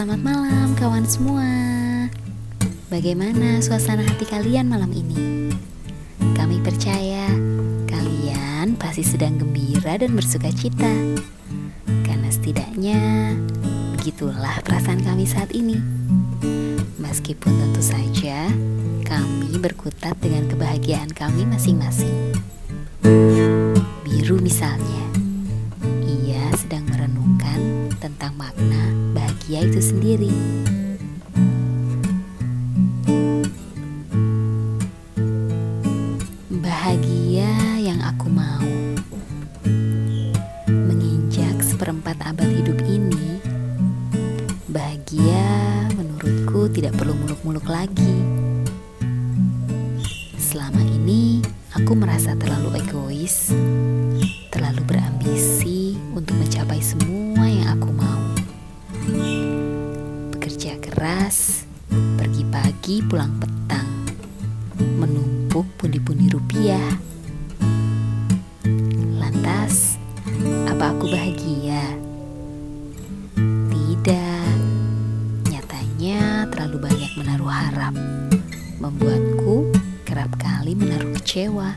Selamat malam kawan semua. Bagaimana suasana hati kalian malam ini? Kami percaya kalian pasti sedang gembira dan bersuka cita. Karena setidaknya begitulah perasaan kami saat ini. Meskipun tentu saja kami berkutat dengan kebahagiaan kami masing-masing. Biru misalnya bahagia itu sendiri. Bahagia yang aku mau menginjak seperempat abad hidup ini. Bahagia menurutku tidak perlu muluk-muluk lagi. Selama ini aku merasa terlalu egois, terlalu berambisi untuk mencapai semua yang aku mau keras, pergi pagi pulang petang, menumpuk pundi-pundi rupiah. Lantas, apa aku bahagia? Tidak, nyatanya terlalu banyak menaruh harap, membuatku kerap kali menaruh kecewa.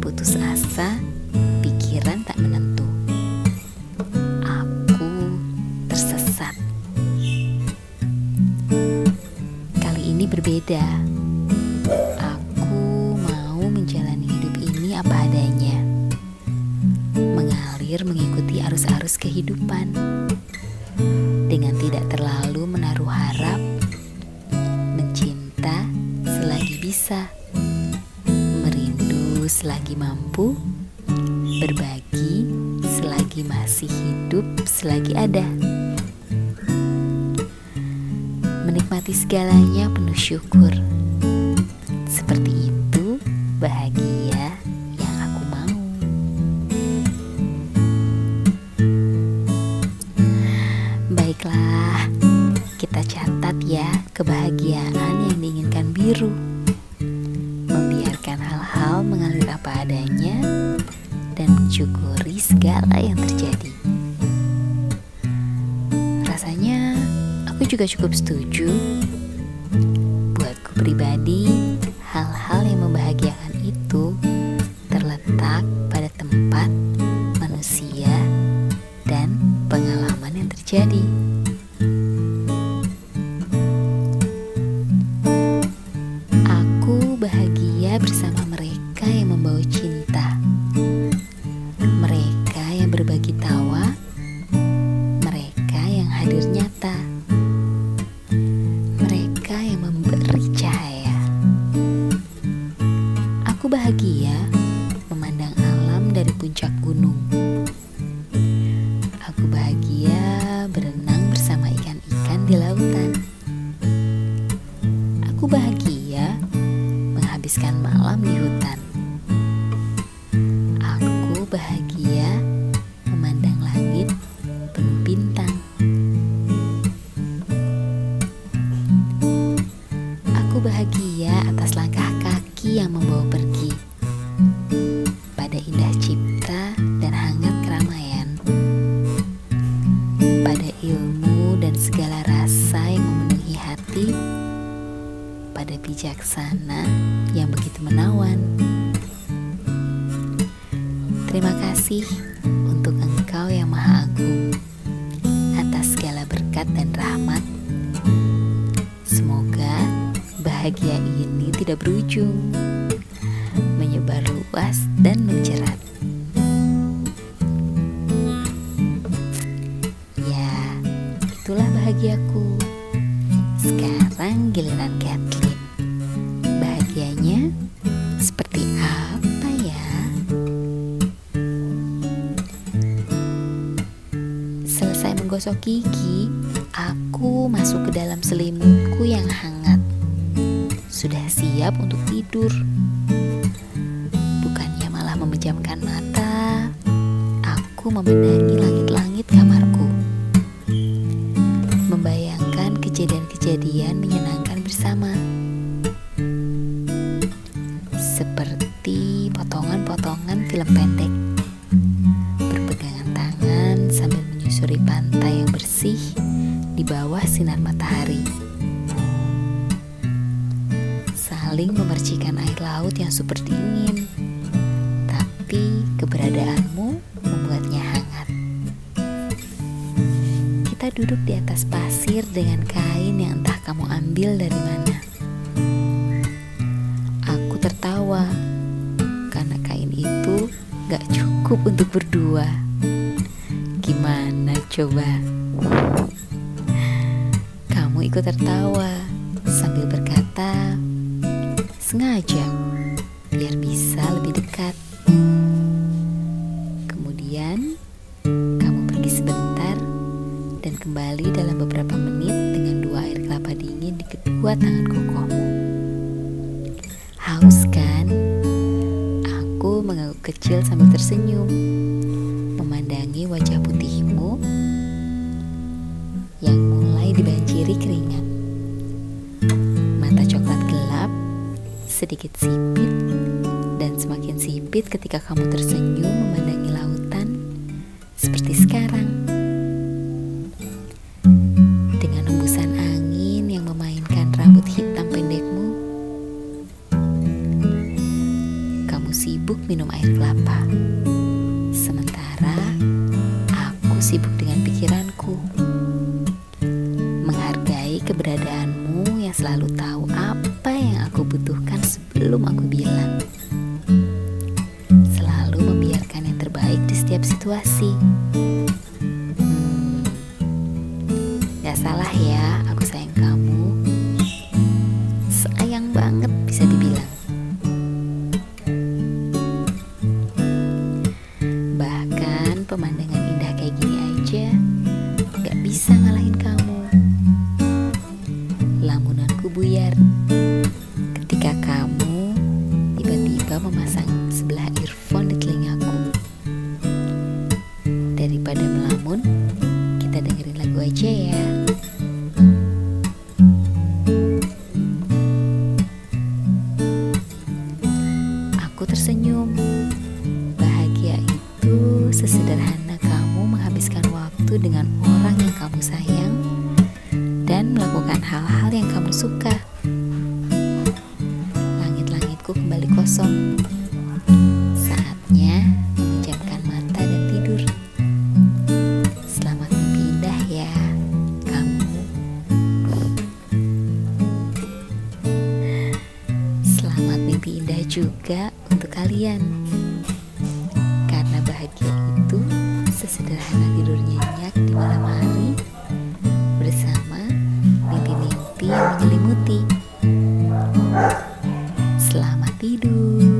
Putus asa, pikiran tak menentu. Berbeda. Aku mau menjalani hidup ini apa adanya. Mengalir mengikuti arus-arus kehidupan. Dengan tidak terlalu menaruh harap. Mencinta selagi bisa. Merindu selagi mampu. Berbagi selagi masih hidup, selagi ada menikmati segalanya penuh syukur. Seperti itu bahagia yang aku mau. Baiklah, kita catat ya kebahagiaan yang diinginkan biru. Membiarkan hal-hal mengalir apa adanya dan mensyukuri segala yang terjadi. Rasanya aku juga cukup setuju. Buatku pribadi, bahagia atas langkah kaki yang membawa pergi pada indah cipta dan hangat keramaian, pada ilmu dan segala rasa yang memenuhi hati, pada bijaksana yang begitu menawan. Terima kasih untuk Engkau yang Maha Agung atas segala berkat dan rahmat. Bahagia ini tidak berujung, menyebar luas dan menjerat. Ya, itulah bahagiaku. Sekarang giliran Kathleen. Bahagianya seperti apa ya? Selesai menggosok gigi, aku masuk ke dalam selimutku yang hangat. Siap untuk tidur. Bukannya malah memejamkan mata, aku memandangi langit-langit kamarku. Membayangkan kejadian-kejadian menyenangkan bersama. Seperti potongan-potongan film pendek. Super dingin, tapi keberadaanmu membuatnya hangat. Kita duduk di atas pasir dengan kain yang entah kamu ambil dari mana. Aku tertawa karena kain itu gak cukup untuk berdua. Gimana coba? Kamu ikut tertawa sambil berkata, "Sengaja kembali dalam beberapa menit dengan dua air kelapa dingin di kedua tangan kokohmu. Haus kan? Aku mengangguk kecil sambil tersenyum, memandangi wajah putihmu yang mulai dibanjiri keringat. Mata coklat gelap, sedikit sipit, dan semakin sipit ketika kamu tersenyum memandangi air kelapa. Sementara aku sibuk dengan pikiranku. Menghargai keberadaanmu yang selalu tahu apa yang aku butuhkan sebelum aku bilang. Selalu membiarkan yang terbaik di setiap situasi. Hmm, gak salah ya, aku sayang kamu. Aja ya. Aku tersenyum. Bahagia itu sesederhana kamu menghabiskan waktu dengan orang yang kamu sayang dan melakukan hal-hal yang kamu suka. Langit-langitku kembali kosong. Juga untuk kalian. Karena bahagia itu sesederhana tidur nyenyak di malam hari bersama mimpi-mimpi yang menyelimuti. Selamat tidur.